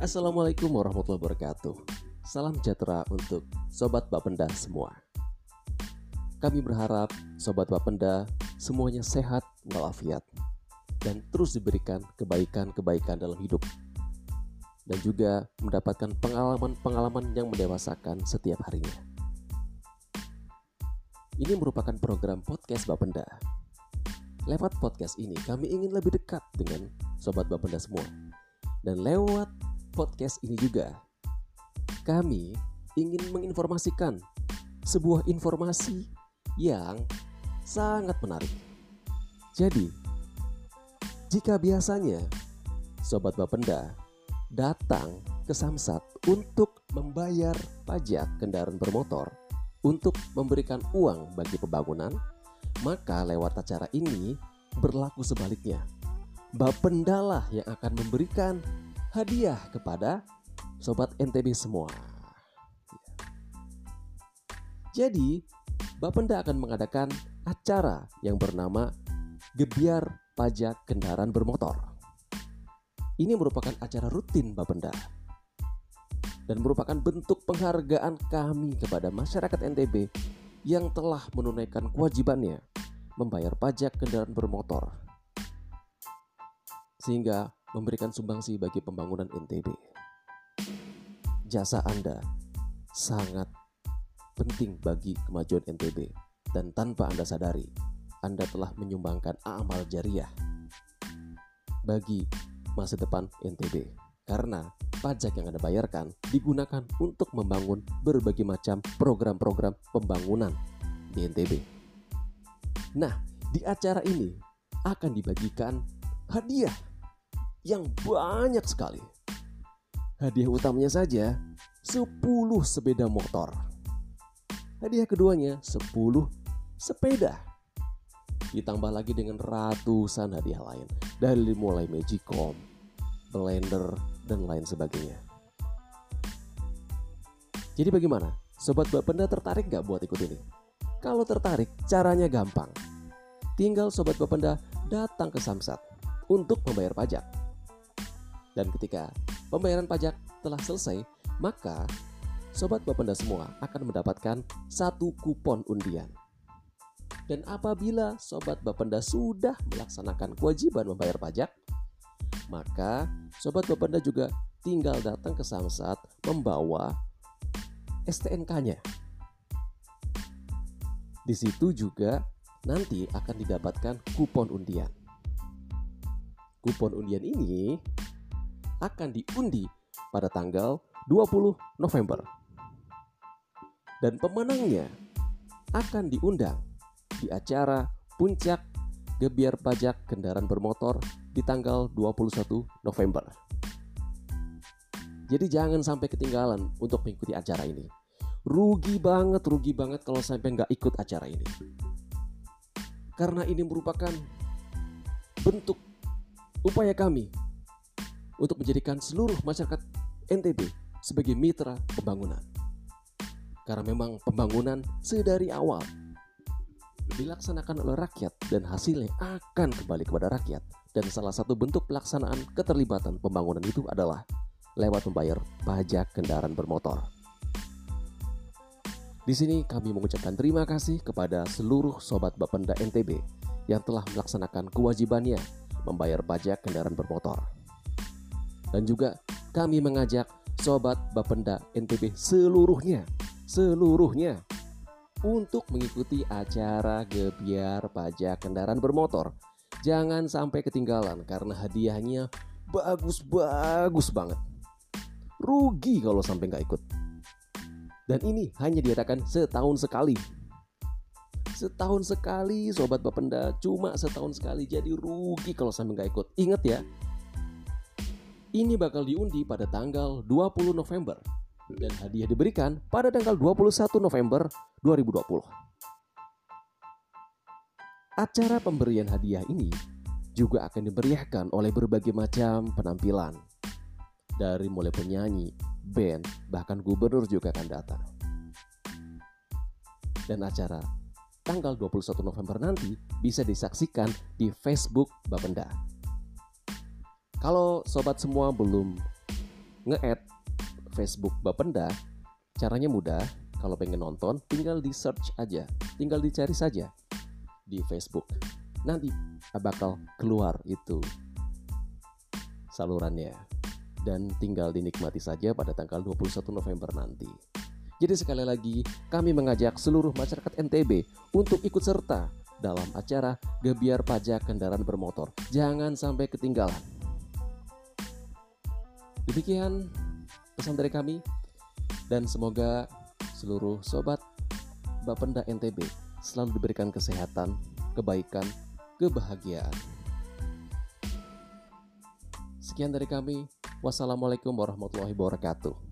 Assalamualaikum warahmatullahi wabarakatuh. Salam sejahtera untuk sobat Bapenda semua. Kami berharap sobat Bapenda semuanya sehat walafiat dan terus diberikan kebaikan-kebaikan dalam hidup dan juga mendapatkan pengalaman-pengalaman yang mendewasakan setiap harinya. Ini merupakan program podcast Bapenda. Lewat podcast ini kami ingin lebih dekat dengan sobat Bapenda semua. Dan lewat podcast ini juga kami ingin menginformasikan sebuah informasi yang sangat menarik. Jadi, jika biasanya sobat Bapenda datang ke Samsat untuk membayar pajak kendaraan bermotor untuk memberikan uang bagi pembangunan, maka lewat acara ini berlaku sebaliknya. Bapenda lah yang akan memberikan hadiah kepada sobat NTB semua. Jadi, Bapenda akan mengadakan acara yang bernama Gebiar Pajak Kendaraan Bermotor. Ini merupakan acara rutin Bapenda dan merupakan bentuk penghargaan kami kepada masyarakat NTB yang telah menunaikan kewajibannya membayar pajak kendaraan bermotor sehingga memberikan sumbangsi bagi pembangunan NTB. Jasa Anda sangat penting bagi kemajuan NTB dan tanpa Anda sadari, Anda telah menyumbangkan amal jariah bagi masa depan NTB karena pajak yang Anda bayarkan digunakan untuk membangun berbagai macam program-program pembangunan di NTB. Nah, di acara ini akan dibagikan hadiah yang banyak sekali. Hadiah utamanya saja 10 sepeda motor. Hadiah keduanya 10 sepeda. Ditambah lagi dengan ratusan hadiah lain dari mulai Magicom, blender, dan lain sebagainya. Jadi bagaimana? Sobat Bapenda tertarik gak buat ikut ini? Kalau tertarik, caranya gampang. Tinggal Sobat Bapenda datang ke Samsat untuk membayar pajak. Dan ketika pembayaran pajak telah selesai, maka Sobat Bapenda semua akan mendapatkan satu kupon undian. Dan apabila Sobat Bapenda sudah melaksanakan kewajiban membayar pajak, maka Sobat Bapenda juga tinggal datang ke Samsat membawa STNK-nya. Di situ juga nanti akan didapatkan kupon undian. Kupon undian ini akan diundi pada tanggal 20 November. Dan pemenangnya akan diundang di acara Puncak Gebiar Pajak Kendaraan Bermotor di tanggal 21 November. Jadi jangan sampai ketinggalan untuk mengikuti acara ini. Rugi banget, rugi banget kalau sampai nggak ikut acara ini. Karena ini merupakan bentuk upaya kami untuk menjadikan seluruh masyarakat NTB sebagai mitra pembangunan. Karena memang pembangunan sedari awal dilaksanakan oleh rakyat dan hasilnya akan kembali kepada rakyat. Dan salah satu bentuk pelaksanaan keterlibatan pembangunan itu adalah lewat membayar pajak kendaraan bermotor. Di sini kami mengucapkan terima kasih kepada seluruh sobat Bapenda NTB yang telah melaksanakan kewajibannya membayar pajak kendaraan bermotor. Dan juga kami mengajak sobat Bapenda NTB seluruhnya, seluruhnya untuk mengikuti acara gebiar pajak kendaraan bermotor. Jangan sampai ketinggalan karena hadiahnya bagus-bagus banget. Rugi kalau sampai nggak ikut. Dan ini hanya diadakan setahun sekali. Setahun sekali sobat Bapenda cuma setahun sekali jadi rugi kalau sampai nggak ikut. Ingat ya, ini bakal diundi pada tanggal 20 November dan hadiah diberikan pada tanggal 21 November 2020. Acara pemberian hadiah ini juga akan dimeriahkan oleh berbagai macam penampilan. Dari mulai penyanyi, band, bahkan gubernur juga akan datang. Dan acara tanggal 21 November nanti bisa disaksikan di Facebook Bapenda. Kalau sobat semua belum nge-add Facebook Bapenda, caranya mudah. Kalau pengen nonton, tinggal di search aja, tinggal dicari saja di Facebook. Nanti bakal keluar itu salurannya dan tinggal dinikmati saja pada tanggal 21 November nanti. Jadi sekali lagi, kami mengajak seluruh masyarakat NTB untuk ikut serta dalam acara Gebiar Pajak Kendaraan Bermotor. Jangan sampai ketinggalan. Demikian pesan dari kami dan semoga seluruh sobat Bapenda NTB selalu diberikan kesehatan, kebaikan, kebahagiaan. Sekian dari kami. Wassalamualaikum warahmatullahi wabarakatuh.